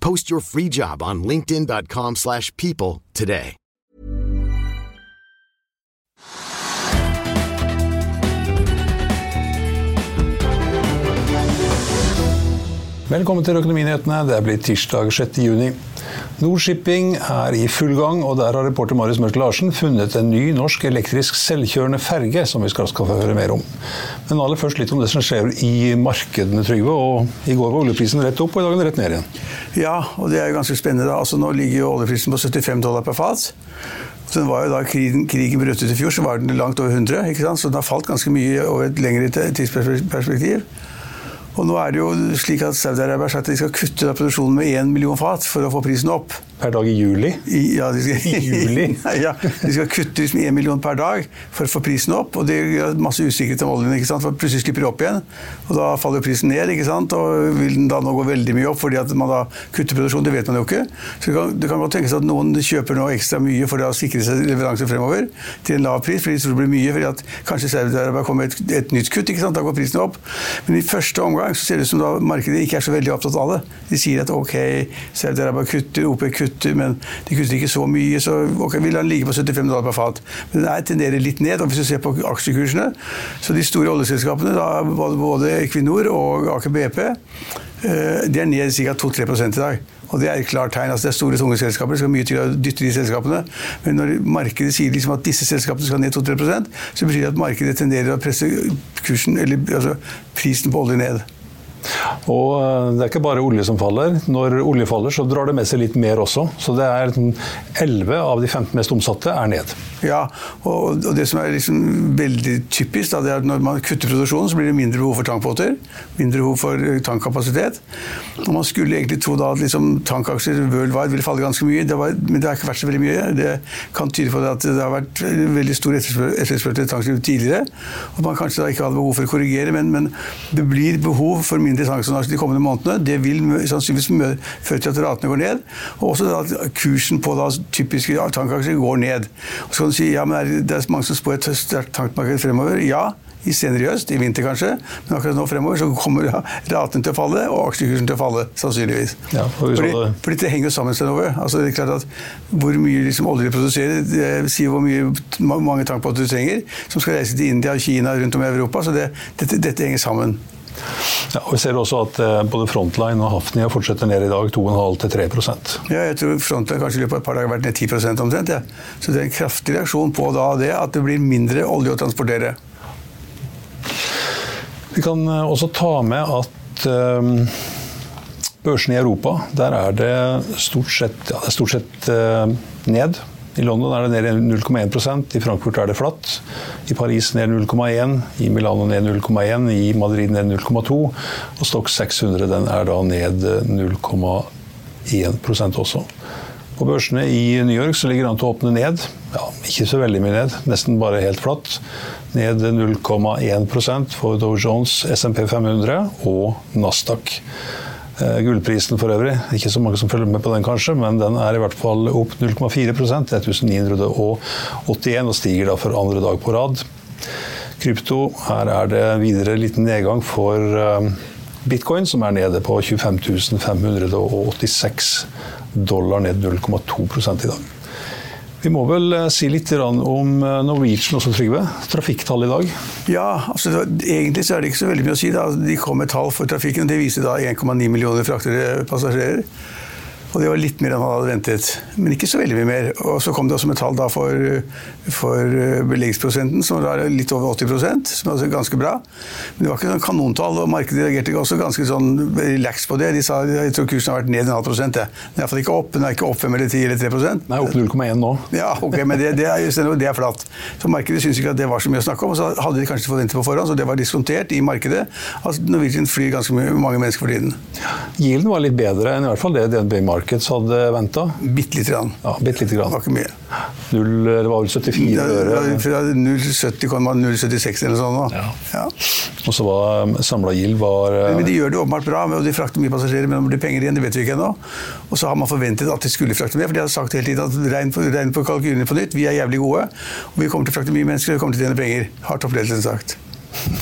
Post your free job on linkedin.com/people slash people today. Velkommen til Økonominyhetene. Det er blitt tirsdag 6. juni. Nordshipping er i full gang, og der har reporter Marius Mørk Larsen funnet en ny norsk elektrisk selvkjørende ferge som vi skal, skal høre mer om. Men aller først litt om det som skjer i markedene, Trygve. Og I går var oljeprisen rett opp, og i dag er den rett ned igjen. Ja, og det er ganske spennende. Altså, nå ligger jo oljeprisen på 75 dollar per fat. Så Da krigen, krigen brøt ut i fjor, så var den langt over 100. ikke sant? Så den har falt ganske mye over et lengre tidsperspektiv. Og nå er det jo slik at Saudi-Arabia har sagt at de skal kutte produksjonen med 1 million fat for å få prisen opp. Per dag i juli? Ja, de skal, I juli? Ja, de skal kutte liksom 1 million per dag for å få prisen opp. Og det gjør masse usikkerhet om oljen. ikke sant? For plutselig slipper de opp igjen, og da faller prisen ned. ikke sant? Og vil den da nå gå veldig mye opp fordi at man da kutter produksjonen? Det vet man jo ikke. Så det kan, det kan godt tenkes at noen kjøper nå ekstra mye for å sikre seg leveranser fremover til en lav pris, fordi de tror det blir mye. fordi at kanskje Saudi-Arabia kommer med et, et nytt kutt. ikke sant? Da går prisen opp. Men i første omgang så ser det ut som da markedet ikke er så veldig opptatt av det. De sier at ok, Saudi-Arabia kutter, OPEC kutter, men de kutter ikke så mye, så ok, vil den ligge på 75 dollar per fat. Men den er tenderer litt ned. og Hvis du ser på aksjekursene, så de store oljeselskapene, da, både Equinor og Aker BP, eh, de er ned ca. 2-3% i dag. Og Det er et klart tegn. altså Det er store, tunge selskaper. Det skal mye til å dytte de selskapene. Men når markedet sier liksom at disse selskapene skal ned 2-3% så betyr det at markedet tenderer å presse kursen, eller altså prisen på olje ned. Og eh, det er ikke bare olje som faller. Når olje faller, så drar det med seg litt mer også. Så det er 11 av de 15 mest omsatte er ned. Ja, og, det som er liksom veldig typisk, da, det er at når man kutter produksjonen, så blir det mindre behov for tankbåter. Mindre behov for eh, tankkapasitet. Og man skulle egentlig tro da at liksom, tankaksjer worldwide ville falle ganske mye, det var, men det har ikke vært så veldig mye. Det kan tyde på at det har vært veldig stor etterspørsel etter tankskip tidligere. Og man kanskje da ikke hadde behov for å korrigere, men, men det blir behov for mindre tanksonnasje de kommende månedene. Det vil sannsynligvis føre til at ratene går ned, og også at kursen på da, typiske tankaksjer går ned. Og så kan du si ja, men det er mange som spår et sterkt tankmarked fremover. Ja, i senere i høst, i vinter kanskje, men akkurat nå fremover så kommer ratene til å falle, og aksjekursen til å falle, sannsynligvis. Ja, for fordi, fordi, det henger jo sammen over. Altså, det er klart at Hvor mye liksom, olje de produserer, det sier hvor mye, mange tankbåter du trenger, som skal reise til India, Kina, rundt om i Europa. Så det, dette, dette henger sammen. Ja, Vi ser også at eh, både Frontline og Hafnia fortsetter ned i dag 2,5-3 Ja, jeg tror Frontline kanskje i løpet av et par dager har vært ned 10 omtrent. Ja. Så det er en kraftig reaksjon på da det at det blir mindre olje å transportere. Vi kan eh, også ta med at um, børsene i Europa, der er det stort sett, ja, det stort sett uh, ned. I London er det ned 0,1% i Frankfurt er det flatt. I Paris ned 0,1, i Milano ned 0,1, i Madrid ned 0,2. Og Stock 600 den er da ned 0,1% også. På børsene i New York ligger det an til å åpne ned. Ja, ikke så veldig mye ned, nesten bare helt flatt. Ned 0,1% for Dow Jones, SMP 500 og Nasdaq. Eh, gullprisen for øvrig, ikke så mange som følger med på den kanskje, men den er i hvert fall opp 0,4% 1981 og stiger da for andre dag på rad. Krypto, her er det videre liten nedgang for eh, bitcoin, som er nede på 25 586 dollar, ned 0,2% i dag. Vi må vel eh, si litt om eh, Norwegian også, Trygve. Trafikktall i dag? Ja, altså egentlig så er det ikke så veldig mye å si. Da. De kom med tall for trafikken, og det viser da 1,9 millioner fraktede passasjerer. Og det var litt mer enn han hadde ventet. Men ikke så veldig mye mer. Og så kom det også med tall for, for eh, beleggsprosenten, som var litt over 80% som var ganske bra. Men det var ikke sånn kanontall, og markedet reagerte også ganske sånn relax på det. De sa jeg tror kursen har vært ned en halv prosent. Den er iallfall ikke opp. Den er ikke opp 5 eller 10 eller 3% Nei, opp 0,1 nå. Ja, ok, men det, det, er, det er flatt. Så markedet syntes ikke at det var så mye å snakke om. Og så hadde de kanskje forventet på forhånd, så det var diskontert i markedet. Altså, Norwegian flyr ganske mange mennesker for tiden. Gilden var litt bedre enn i hvert fall det DNB Markets hadde venta. Bitte lite grann. Ja, bitte lite grann. Det var ikke mye. Null, det var vel 74 øre? Fra 0,70,076 eller sånn. Ja. ja. Og så var um, samla gild var men, de gjør det åpenbart bra, og de frakter mye passasjerer, men om det blir penger igjen, det vet vi ikke ennå. Og så har man forventet at de skulle frakte mer, for de har sagt hele tiden at regn på, regn på kalkylene på nytt, vi er jævlig gode, og vi kommer til å frakte mye mennesker, og vi kommer til å tjene penger. Har toppledelsen sagt.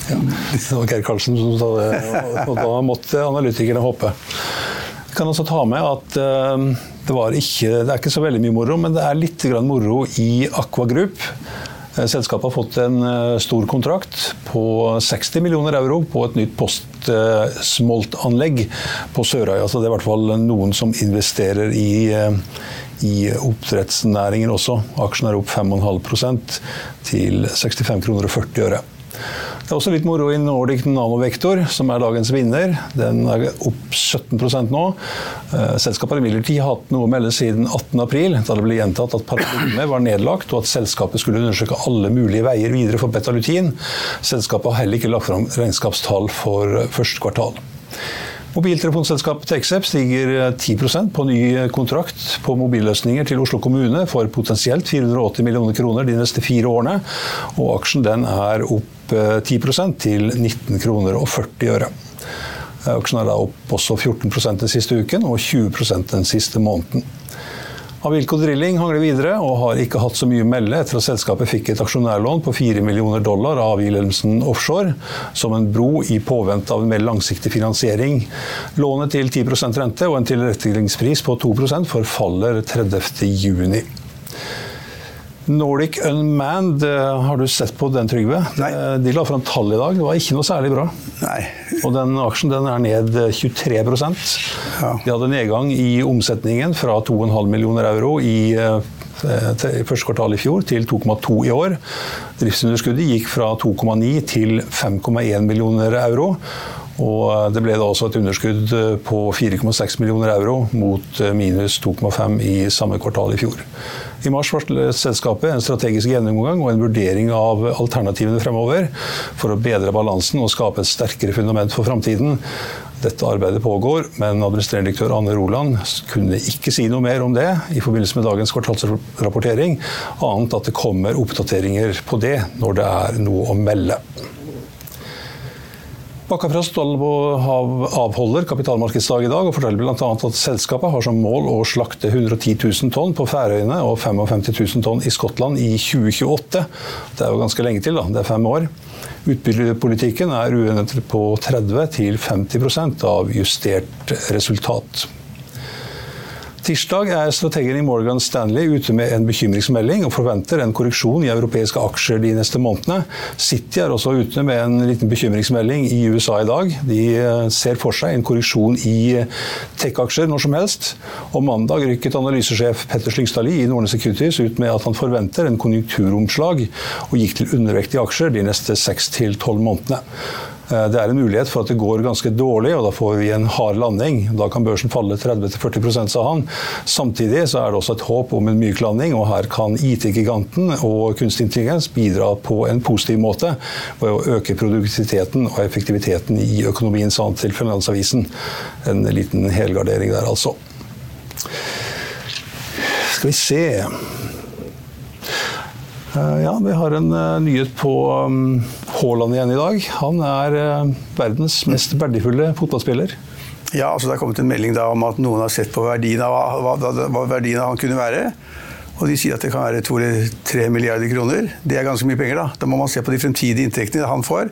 Ja, det var Geir Karlsen som sa det, og da måtte analytikerne håpe. Kan også ta med at uh, det, ikke, det er ikke så veldig mye moro, men det er litt moro i Aqua Group. Eh, selskapet har fått en uh, stor kontrakt på 60 millioner euro på et nytt postsmoltanlegg på Sørøya. Så det er i hvert fall noen som investerer i, i oppdrettsnæringen også. Aksjen er opp 5,5 til 65 kroner og 40 øre. Det er også litt moro i Nordic Nanovektor, som er dagens vinner. Den er opp 17 nå. Eh, selskapet har imidlertid hatt noe å melde siden 18.4, da det ble gjentatt at Paradigme var nedlagt, og at selskapet skulle undersøke alle mulige veier videre for betalutin. Selskapet har heller ikke lagt fram regnskapstall for første kvartal. Mobiltelefonselskapet Texep stiger 10% på ny kontrakt på mobilløsninger til Oslo kommune for potensielt 480 millioner kroner de neste fire årene. Og aksjen den er opp 10 eh, til 19 kroner og 40 øre. Aksjen er da opp også 14% den siste uken og 20% den siste måneden. Avilco Drilling hangler videre og har ikke hatt så mye å melde etter at selskapet fikk et aksjonærlån på 4 millioner dollar av Wilhelmsen Offshore som en bro i påvente av en mer langsiktig finansiering. Lånet til 10% rente og en tilretteleggingspris på 2% forfaller 30.6. Nordic Unmanned, eh, har du sett på den, Trygve? Nei. Eh, de la fram tall i dag, det var ikke noe særlig bra. Nei. Og den aksjen den er ned 23 ja. De hadde nedgang i omsetningen fra 2,5 millioner euro i eh, første kvartal i fjor til 2,2 i år. Driftsunderskuddet gikk fra 2,9 til 5,1 millioner euro. Og det ble da også et underskudd på 4,6 millioner euro mot minus 2,5 i samme kvartal i fjor. I mars varslet selskapet en strategisk gjennomgang og en vurdering av alternativene fremover for å bedre balansen og skape et sterkere fundament for framtiden. Dette arbeidet pågår, men administrerende direktør Anne Roland kunne ikke si noe mer om det i forbindelse med dagens kvartalsrapportering, annet at det kommer oppdateringer på det når det er noe å melde. Bakkafrost avholder kapitalmarkedsdag i dag og forteller bl.a. at selskapet har som mål å slakte 110 000 tonn på Færøyene og 55 000 tonn i Skottland i 2028. Det er jo ganske lenge til, da. Det er fem år. Utbyttepolitikken er uendret på 30 til 50% av justert resultat. Tirsdag er strategen i Morgan Stanley ute med en bekymringsmelding og forventer en korreksjon i europeiske aksjer de neste månedene. City er også ute med en liten bekymringsmelding i USA i dag. De eh, ser for seg en korreksjon i tech-aksjer når som helst. Og mandag rykket analysesjef Petter Slyngstadli i Nordnes Securities ut med at han forventer en konjunkturomslag, og gikk til undervektige aksjer de neste seks til tolv månedene. Eh, det er en mulighet for at det går ganske dårlig, og da får vi en hard landing. Da kan børsen falle 30-40% sa han. Samtidig så er det også et håp om en myk landing, og her kan IT-giganten og kunstig intelligens bidra på en positiv måte ved å øke produktiviteten og effektiviteten i økonomien, sa han til Finansavisen. En liten helgardering der, altså. Skal vi se Eh, ja, vi har en uh, nyhet på um, Haaland igjen i dag. Han er uh, verdens mest verdifulle fotballspiller. Ja, altså Det er kommet en melding da om at noen har sett på verdien av hva, hva, verdien av han kunne være. Og de sier at det kan være to eller tre milliarder kroner. Det er ganske mye penger, da. Da må man se på de fremtidige inntektene han får.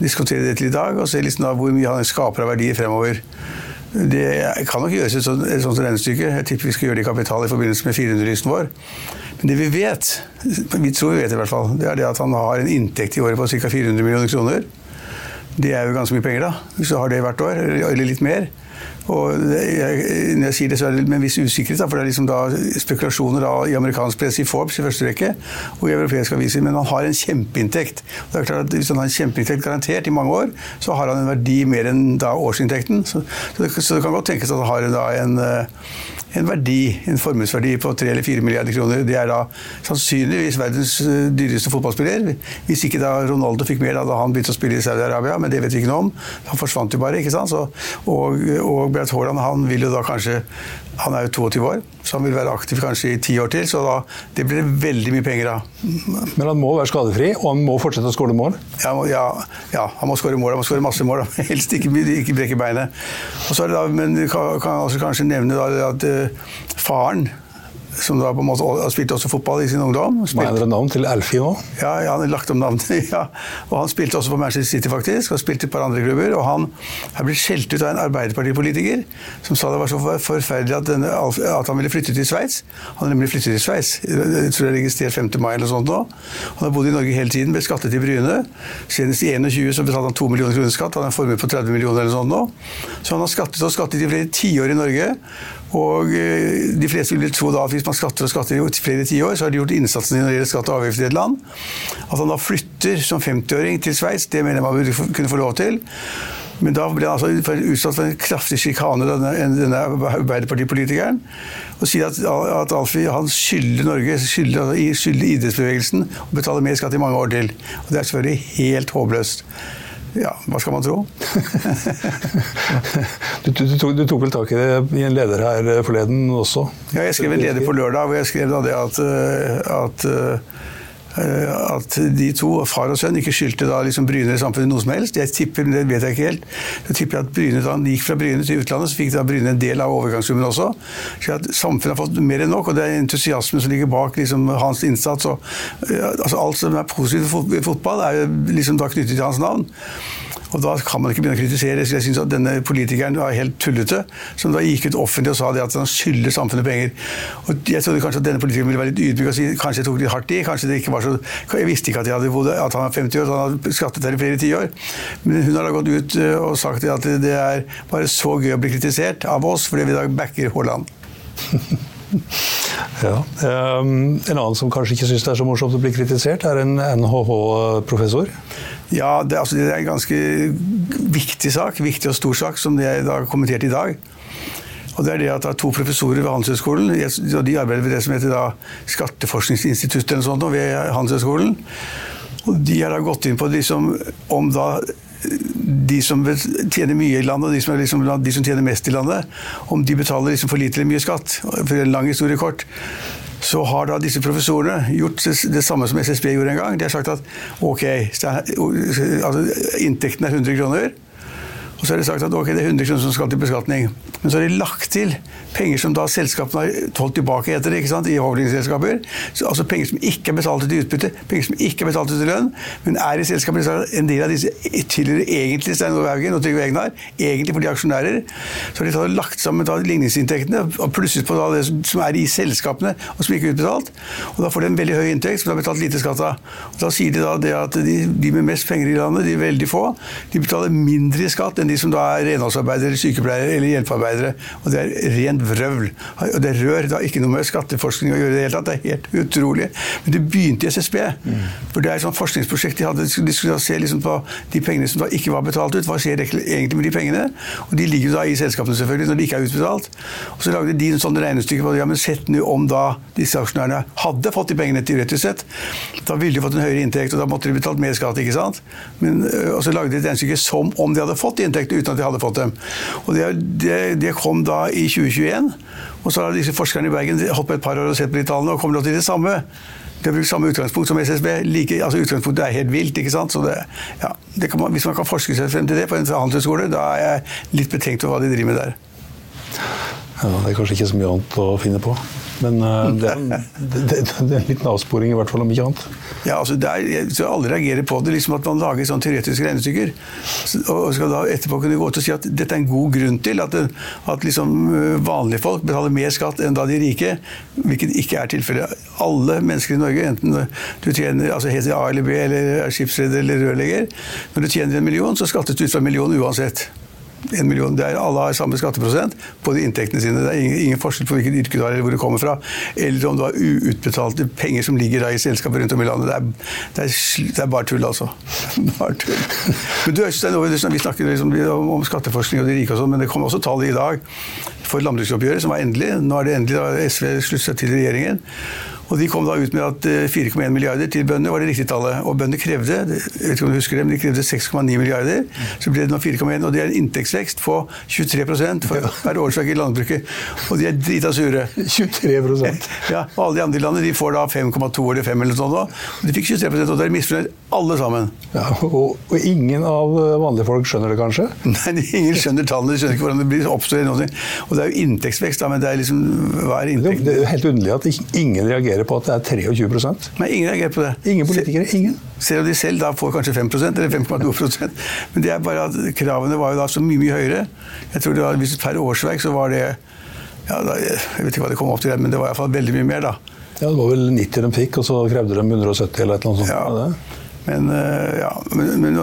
Diskutere det til i dag, og se liksom da hvor mye han skaper av verdier fremover. Det kan nok gjøres et sånt, et sånt regnestykke. Jeg tipper vi skal gjøre det i kapital i forbindelse med 400-listen vår. Men det vi vet, vi tror vi vet i hvert fall, det er det at han har en inntekt i året på ca. 400 millioner kroner. Det er jo ganske mye penger, da, hvis du har det hvert år, eller litt mer. Og jeg, når jeg sier det, så er det med en viss usikkerhet, for det er liksom da spekulasjoner da, i amerikansk presse, i Forbes i første rekke, og i europeiske aviser. Men han har en kjempeinntekt. Det er klart at Hvis han har en kjempeinntekt garantert i mange år, så har han en verdi mer enn da årsinntekten. Så, så, det, så det, kan godt tenkes at han har da en, en verdi, en formuesverdi på 3 eller 4 milliarder kroner. Det er da sannsynligvis verdens dyreste fotballspiller. Hvis ikke da Ronaldo fikk mer da, da han begynte å spille i Saudi-Arabia, men det vet vi ikke noe om. Han forsvant jo bare, ikke sant. Så, og, og Braut Haaland han vil jo da kanskje Han er jo 22 år, så han vil være aktiv kanskje i ti år til. Så da, det blir det veldig mye penger av. Men han må være skadefri, og han må fortsette å skåre mål? Ja, ja, ja, han må skåre mål. Han må skåre masse mål. Da. Helst ikke, ikke brekke beinet. Og så er det da, men kan, kan også kanskje nevne da, at uh, faren som da på en måte har spilt også fotball i sin ungdom. Mener du navn til Alfie nå? Ja, ja, han har lagt om navnet. Ja. Og han spilte også på Manchester City, faktisk, og spilte i et par andre klubber. Og han er blitt skjelt ut av en arbeiderpartipolitiker som sa det var så forferdelig at, denne, at han ville flytte til Sveits. Han har nemlig flyttet til Sveits. Jeg tror det er registrert 5. mai eller sånt nå. Han har bodd i Norge hele tiden, ble skattet i Bryne. Senest i 21 så betalte han 2 millioner kroner skatt. Han har en formue på 30 millioner eller sånt nå. Så han har skattet og skattet i flere tiår i Norge. Og de fleste vil tro da at hvis man skatter og skatter i flere tiår, så har de gjort innsatsen når det gjelder skatt og avgift i et land. At han da flytter som 50-åring til Sveits, det mener jeg man burde kunne få lov til. Men da ble han altså utsatt for en kraftig sjikane, denne, denne Arbeiderpartipolitikeren. Og sier at, at Alfie han skylder Norge, skylder, skylder idrettsbevegelsen, og betaler mer skatt i mange år til. Og Det er selvfølgelig helt håpløst. Ja, hva skal man tro? du, du, du, tok, du, tok, vel tak i det i en leder her forleden også? Ja, jeg skrev en leder på lørdag hvor jeg skrev da det at, at at de to, far og sønn, ikke skyldte da liksom Bryne i samfunnet noe som helst. Jeg tipper, det vet jeg ikke helt, jeg tipper at Bryne, da han gikk fra Bryne til utlandet, så fikk da Bryne en del av overgangssummen også. Så at samfunnet har fått mer enn nok, og det er entusiasmen som ligger bak liksom, hans innsats. Og, altså, alt som er positivt i fotball, er liksom da knyttet til hans navn. Og da kan man ikke begynne å kritisere. Jeg synes at denne politikeren var helt tullete, som da gikk ut offentlig og sa det at han skylder samfunnet penger. Og jeg trodde kanskje at denne politikeren ville være litt ydmyk og si kanskje jeg tok litt hardt i. kanskje det ikke var så, Jeg visste ikke at, hadde bodd, at han var 50 år, så han hadde skattet her i flere tiår. Men hun har da gått ut eh, og sagt at det er bare så gøy å bli kritisert av oss fordi vi da backer Haaland. ja. Um, en annen som kanskje ikke syns det er så morsomt å bli kritisert, er en NHH-professor. Ja, det, altså, det, er en ganske viktig sak, viktig og stor sak, som jeg har kommentert i dag. Og det er det at det er to professorer ved Handelshøyskolen. og De arbeider ved det som heter da Skatteforskningsinstituttet eller sånt ved Handelshøyskolen. Og de har da gått inn på liksom, om da de som tjener mye i landet, og de som, liksom, de som tjener mest i landet, om de betaler liksom for lite eller mye skatt. For en lang historie kort så har da disse professorene gjort det samme som SSB gjorde en gang. De har sagt at ok, altså, inntekten er 100 kroner. Og så har de sagt at okay, det er 100 kroner som skal til beskatning. Men så har de lagt til penger som da selskapene har holdt tilbake etter det, i holdingselskaper. Altså penger som ikke er betalt til utbytte, penger som ikke er betalt til lønn, men er i selskapet. En del av disse tilhører egentlig Stein Ove Haugen og Trygve Egnar, egentlig for de aksjonærer. Så har de tatt, lagt sammen da ligningsinntektene og plusset på det som er i selskapene og som ikke er utbetalt. Og da får de en veldig høy inntekt som de har betalt lite skatt av. Og da sier de da det at de, de med mest penger i landet, de er veldig få, de betaler mindre skatt enn de som da er renholdsarbeidere, sykepleiere eller hjelpearbeidere. Og det er rent vrøvl. Og det rør da ikke noe med skatteforskning å gjøre i det hele tatt. Det er helt utrolig. Men det begynte i SSB. Mm. For det er et sånt forskningsprosjekt de hadde. De skulle se liksom på de pengene som da ikke var betalt ut. Hva skjer egentlig med de pengene? Og de ligger jo da i selskapene selvfølgelig når de ikke er utbetalt. Og så lagde de en sånn regnestykke på det. Ja, men sett nå om da disse aksjonærene hadde fått de pengene teoretisk sett. Da ville de fått en høyere inntekt, og da måtte de betalt mer skatt, ikke sant? Men, og så lagde de et regnestykke som om de hadde fått inntekt uten at de hadde fått dem. Og det, det, det kom da i 2021. Og så har disse forskerne i Bergen holdt på et par år og sett på de tallene og kommer til det samme. De har brukt samme utgangspunkt som SSB. Like, altså Utgangspunktet er helt vilt. ikke sant? Det, ja, det man, hvis man kan forske seg frem til det på en handelshøyskole, da er jeg litt betenkt over hva de driver med der. Ja, Det er kanskje ikke så mye annet å finne på. Men uh, det, er, det, det, det, en liten avsporing, i hvert fall, om ikke annet. Ja, altså, er, så Alle reagerer på det, liksom at man lager sånn teoretiske regnestykker. Og skal da etterpå kunne gå ut og si at dette er en god grunn til at, at liksom eh, vanlige folk betaler mer skatt enn da de rike, hvilket ikke er tilfellet. Alle mennesker i Norge, enten du tjener altså heter A eller B eller er skipsreder eller rørlegger, når du tjener en million, så skattes du ut fra en million uansett. En million, er, Alle har samme skatteprosent på de inntektene sine. Det er ingen, ingen forskjell på hvilket yrke du har eller hvor du kommer fra. Eller om du har uutbetalte penger som ligger i selskaper rundt om i landet. Det er, det er, det er bare tull, altså. Bare tull. Men du, Øystein, Vi snakker liksom om, om skatteforskning og de rike og sånn, men det kom også tall i dag for landbruksoppgjøret, som var endelig. Nå er det endelig da SV sluttet seg til regjeringen. Og De kom da ut med at 4,1 eh, milliarder til bøndene var det riktige tallet. Og bøndene krevde jeg vet ikke om du husker det, men de krevde 6,9 milliarder. Så ble det nå 4,1, og det er en inntektsvekst på 23 for hver årsverk i landbruket. Og de er drita sure. 23% Ja, og Alle de andre landene de får da 5,2 eller 5 eller sånn. Og de fikk 23 og da er de misfornøyd alle sammen. Ja, og, og, ingen av vanlige folk skjønner det kanskje? Nei, ingen skjønner tallene. De skjønner ikke hvordan det blir oppstår. Og det er jo inntektsvekst, da, men det er liksom hva er inntekt? Det er jo helt underlig at ingen reagerer på at det er 23% Nei, ingen reagerer på det. Ingen politikere? Ingen? Selv om de selv da får kanskje 5% eller 5,2% Men det er bare at kravene var jo da så mye, mye høyere. Jeg tror det var, hvis Per årsverk så var det ja, da, Jeg vet ikke hva det kom opp til, men det var iallfall veldig mye mer, da. Ja, Det var vel 90 de fikk, og så krevde de 170 eller et eller annet sånt. Ja. Men, eh, ja, men,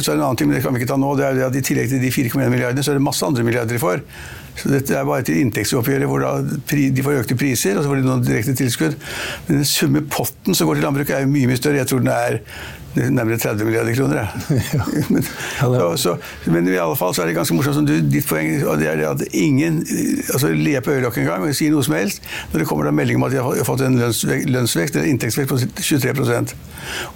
så er det en annen ting, men det kan vi ikke ta nå. det er at I tillegg til de 4,1 milliardene, så er det masse andre milliarder de får. Så dette er bare til inntektsoppgjøret hvor de får økte priser, og så får de noen direkte tilskudd. Men den summe potten som går til landbruket er jo mye mye større. Jeg tror den er nærmere 30 milliarder kroner. Men, ja, så, men, i alle fall så er det ganske morsomt som du, ditt poeng og det er det at ingen altså ler på øyelokket engang og sier noe som helst når det kommer da melding om at de har fått en lønnsvekst, lønnsvekst eller inntektsvekst på 23%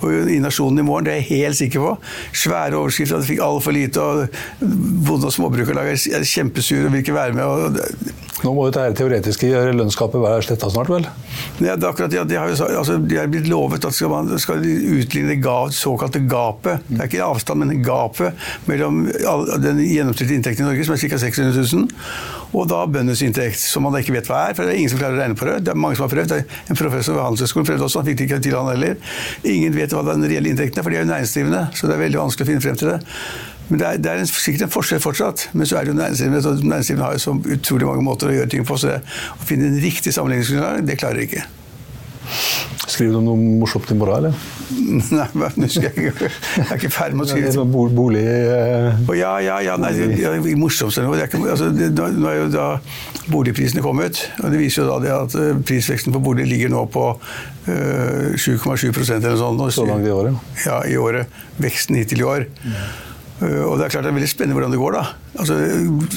Og i Nasjonen i morgen, det er jeg helt sikker på, svære overskrifter at de fikk altfor lite, og Bonde- og Småbrukarlag er kjempesure og vil ikke være med. og nå må jo det teoretiske lønnsgapet være sletta snart, vel? Ja, det er akkurat, ja, de, har jo, altså, de er blitt lovet at skal man skal utligne det såkalte gapet. Det er ikke avstand, men gapet mellom den gjennomsnittlige inntekten i Norge, som er ca. 600 000, og da bøndenes inntekt, som man ikke vet hva er. For det er ingen som klarer å regne på det. Det er mange som har prøvd. En professor ved Handelshøyskolen prøvde også, han fikk det ikke til han heller. Ingen vet hva den reelle inntekten er, for de er jo næringsdrivende, så det er veldig vanskelig å finne frem til det. Men det er, det er en, sikkert en forskjell fortsatt. Men så er det jo næringslivet, næringslivet har jo så utrolig mange måter å gjøre ting på, så det, å finne en riktig sammenligningsgrunnlag, det klarer de ikke. Skriver du noe morsomt i morgen, eller? Nei, nå husker jeg ikke. Jeg er ikke ferdig med å skrive. Bo bolig... Eh, oh, ja, ja, ja. Nei, det, det er ikke, altså, Nå er jo da boligprisene kommet. og Det viser jo da det at eh, prisveksten på bolig ligger nå på uh, 7,7 eller noe sånt. Så langt i året? Ja, i året. Veksten hittil i år. Mm. Eh, og det er klart det er veldig spennende hvordan det går. da. Altså,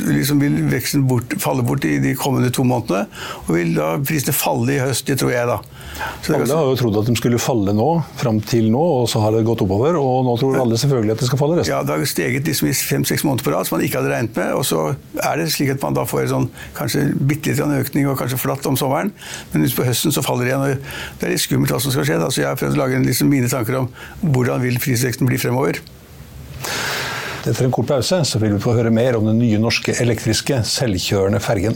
liksom Vil veksten bort, falle bort i de kommende to månedene? Og vil da prisene falle i høst? Det tror jeg, da. Så alle har jo trodd at de skulle falle nå, fram til nå, og så har det gått oppover. Og nå tror alle selvfølgelig at det skal falle resten. Ja, det har steget liksom i fem-seks måneder på rad som man ikke hadde regnet med. Og så er det slik at man da får en sånn kanskje bitte litt økning og kanskje flatt om sommeren. Men utpå høsten så faller det igjen. og Det er litt skummelt hva som skal skje. da, så Jeg har prøvd å lage liksom mine tanker om hvordan vil prisveksten bli fremover. Etter en kort pause så vil vi få høre mer om den nye norske elektriske selvkjørende fergen.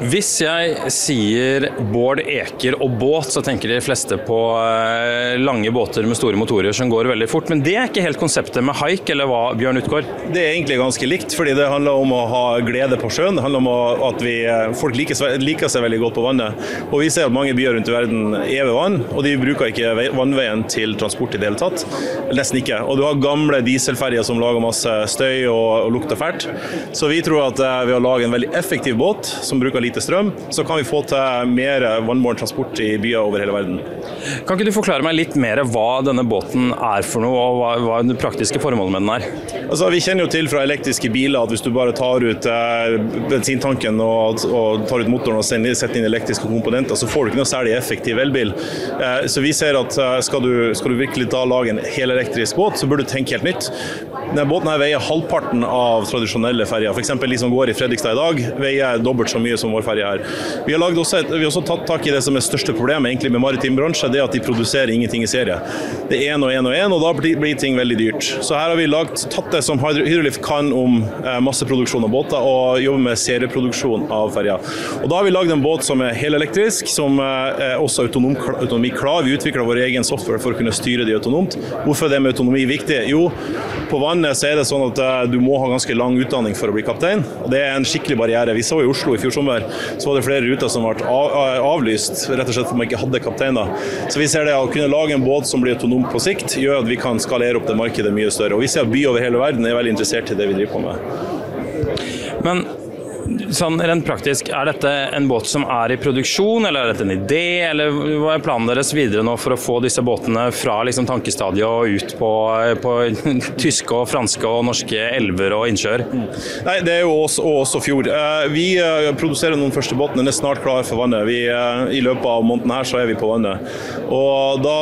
Hvis jeg sier Bård Eker og båt, så tenker de fleste på eh, lange båter med store motorer som går veldig fort. Men det er ikke helt konseptet med haik, eller hva, Bjørn Utgård? Det er egentlig ganske likt, fordi det handler om å ha glede på sjøen. Det handler om at vi, eh, folk liker, liker, seg veldig godt på vannet. Og vi ser at mange byer rundt i verden er ved vann, og de bruker ikke vannveien til transport i det hele tatt. Nesten ikke. Og du har gamle dieselferjer som lager masse støy og, og lukter fælt. Så vi tror at eh, ved å lage en veldig effektiv båt som bruker lite strøm, så kan vi få til mer vannbåren transport i byer over hele verden. Kan ikke du forklare meg litt mer hva denne båten er for noe, og hva, hva det praktiske formålet med den er? Altså, vi kjenner jo til fra elektriske biler at hvis du bare tar ut eh, bensintanken og, og, tar ut motoren og setter inn elektriske komponenter, så får du ikke noe særlig effektiv elbil. Eh, så vi ser at eh, skal du, skal du virkelig da lage en helelektrisk båt, så bør du tenke helt nytt. Denne båten her veier halvparten av tradisjonelle ferjer. F.eks. de som går i Fredrikstad i dag, veier dobbelt så mye som vår ferje her. Vi har, også vi har også tatt tak i det som er største problemet egentlig med maritim bransje, det er at de produserer ingenting i serie. Det er én og én og én, og da blir, ting veldig dyrt. Så her har vi lagt, tatt det som Hydrolift kan om eh, masseproduksjon av båter, og jobber med serieproduksjon av ferjer. Og da har vi lagd en båt som er helelektrisk, som eh, er også autonom, autonomi klar. Vi utvikler vår egen software for å kunne styre de autonomt. Hvorfor er det med autonomi viktig? Jo, på vannet så er det sånn at eh, du må ha ganske lang utdanning for å bli kaptein. og Det er en skikkelig barriere. Vi så i Oslo i fjor sommer så var det flere ruter som ble avlyst rett og slett fordi man ikke hadde kapteiner. Så vi ser det å kunne lage en båt som blir autonom på sikt, gjør at vi kan skalere opp det markedet mye større. Og vi ser at byer over hele verden er veldig interessert i det vi driver på med. Men sånn rent praktisk, er dette en båt som er i produksjon, eller er dette en idé? Eller hva er planen deres videre nå for å få disse båtene fra liksom, tankestadiet og ut på, på, tyske, og franske og norske elver og innsjøer? Nei, Det er jo også, også fjord. Eh, vi eh, produserer noen første båtene, den er snart klar for vannet. Vi, eh, I løpet av måneden her så er vi på vannet. Og Da,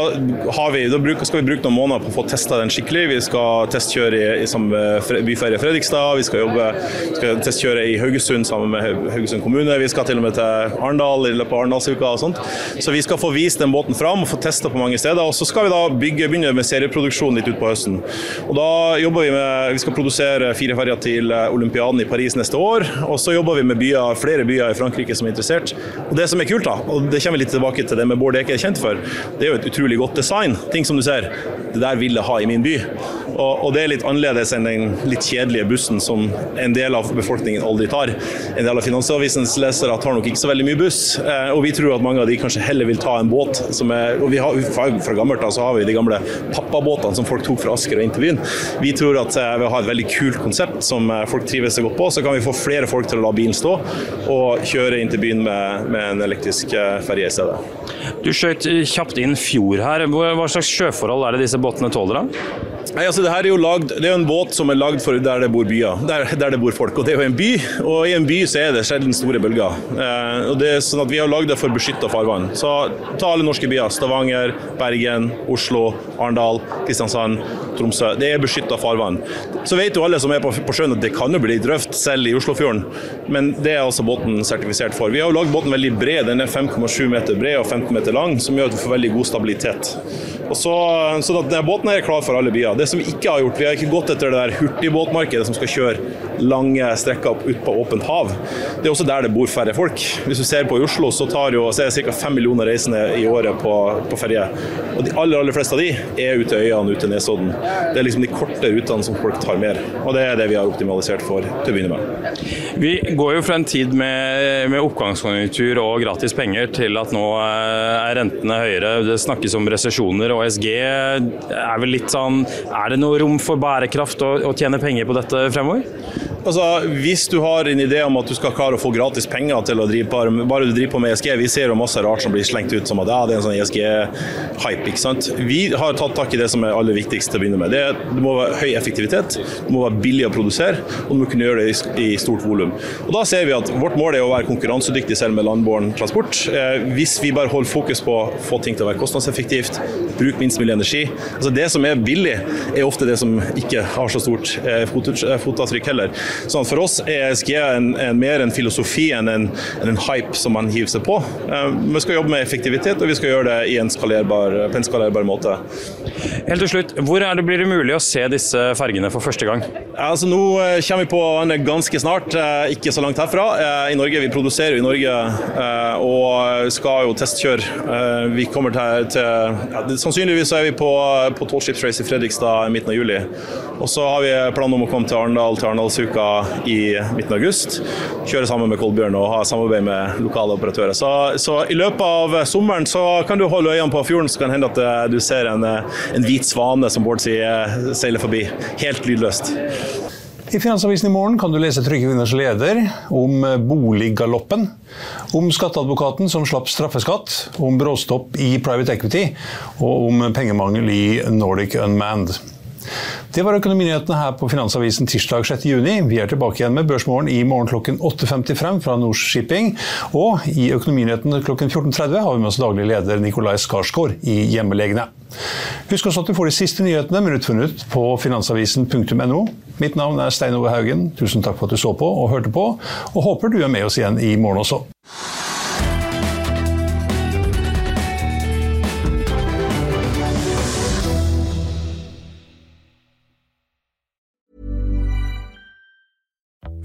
vi, da skal vi bruke noen måneder på å få testa den skikkelig. Vi skal testkjøre i, i byferie Fredrikstad, vi skal, jobbe, skal testkjøre i Haugesund sammen med Haugesund kommune. Vi skal til og med til Arendal i løpet av Arendalsuka og sånt. Så vi skal få vist den båten fram og få testa på mange steder. Og så skal vi da bygge, begynne med serieproduksjon litt utpå høsten. Og da jobber vi med Vi skal produsere fire ferjer til olympiaden i Paris neste år. Og så jobber vi med byer, flere byer i Frankrike som er interessert. Og det som er kult, da, og det kommer vi litt tilbake til det med Bård Eke er kjent for, det er jo et utrolig godt design. Ting som du ser. Det der vil jeg ha i min by. Og, og det er litt annerledes enn den litt kjedelige bussen som en del av befolkningen aldri tar en del av Finansavisens lesere tar nok ikke så veldig mye buss. Eh, og vi tror at mange av de kanskje heller vil ta en båt. som er, og vi har, Fra gammelt av så har vi de gamle pappabåtene som folk tok fra Asker og inn til byen. Vi tror at eh, ved å ha et veldig kult konsept som eh, folk trives godt på, så kan vi få flere folk til å la bilen stå og kjøre inn til byen med, med en elektrisk ferje i stedet. Du skjøt kjapt inn fjord her. Hva slags sjøforhold er det disse båtene tåler? da? Nei, altså det her er jo lagd, det er en båt som er lagd for der det bor byer, der, der, det bor folk. og Det er jo en by, og i en by så er det sjelden store bølger. Eh, og det er sånn at Vi har lagd det for beskytta farvann. Så Ta alle norske byer. Stavanger, Bergen, Oslo, Arendal, Kristiansand, Tromsø. Det er beskytta farvann. Så vet jo alle som er på, på sjøen at det kan jo bli litt røft selv i Oslofjorden, men det er altså båten sertifisert for. Vi har jo lagd båten veldig bred. Den er 5,7 meter bred og 15 meter lang, som gjør at vi får veldig god stabilitet. Og så, så denne båten er klar for alle byer. Det som vi ikke har gjort, vi har ikke gått etter det der hurtigbåtmarkedet som skal kjøre lange strekker ut på åpent hav. Det er også der det bor færre folk. Hvis du ser på Oslo, så, tar jo, det ca. 5 millioner reisende i året på, på ferje. Og de aller, aller fleste av de er ute i øyene, ute til Nesodden. Det er liksom de korte rutene som folk tar mer. Og det er det vi har optimalisert for til å begynne med. Vi går jo fra en tid med, med oppgangskonjunktur og gratis penger til at nå eh, er rentene høyere. Det snakkes om resesjoner og SG er vel litt sånn Er det noe rom for bærekraft å, å tjene penger på dette fremover? Altså, Hvis du har en idé om at du skal klare å få gratis penger til å drive på, bare du driver på med ESG Vi ser jo masse rart som blir slengt ut som at ja, det er en sånn ESG-hype. ikke sant? Vi har tatt tak i det som er aller viktigst til å begynne med. Det, det må være høy effektivitet, det må være billig å produsere, og du må kunne gjøre det i, i stort volum. Og Da ser vi at vårt mål er å være konkurransedyktig selv med landbåren transport. Eh, hvis vi bare holder fokus på å få ting til å være kostnadseffektivt, bruke minst mulig energi. Altså Det som er billig, er ofte det som ikke har så stort eh, fotavtrykk heller. Sånn For oss er ESG en, en, mer en filosofi enn en, en, en, hype som man hiver seg på. Eh, vi skal jobbe med effektivitet, og vi skal gjøre det i en skalerbar, på en skalerbar måte. Helt til slutt, Hvor er det blir det mulig å se disse fergene for første gang? Altså Nå eh, kommer vi på ganske snart, ikke så langt herfra. I Norge, Vi produserer i Norge og skal jo testkjøre. Vi kommer til, til ja, Sannsynligvis er vi på, på Tallship i Fredrikstad i midten av juli. Og så har vi planer om å komme til Arendal til Arendalsuka i midten av august. Kjøre sammen med Kolbjørn og ha samarbeid med lokale operatører. Så, så, i løpet av sommeren så kan du holde øynene på fjorden, så kan det hende at eh, du ser en, eh, en hvit svane som Bård sier eh, seiler forbi. Helt lydløst. I Finansavisen i morgen kan du lese Trygve Winners leder om boliggaloppen, om skatteadvokaten som slapp straffeskatt, om bråstopp i private equity og om pengemangel i Nordic Unmanned. Det var økonominyhetene her på Finansavisen tirsdag 6.6. Vi er tilbake igjen med Børsmorgen i morgen klokken 8.55 fra Norsk Shipping. Og i Økonominyhetene klokken 14.30 har vi med oss daglig leder Nikolai Skarsgård i Hjemmelegene. Husk også at du får de siste nyhetene minutt for minutt på finansavisen.no. Mitt navn er Stein Ove Haugen. Tusen takk for at du så på og hørte på, og håper du er med oss igjen i morgen også.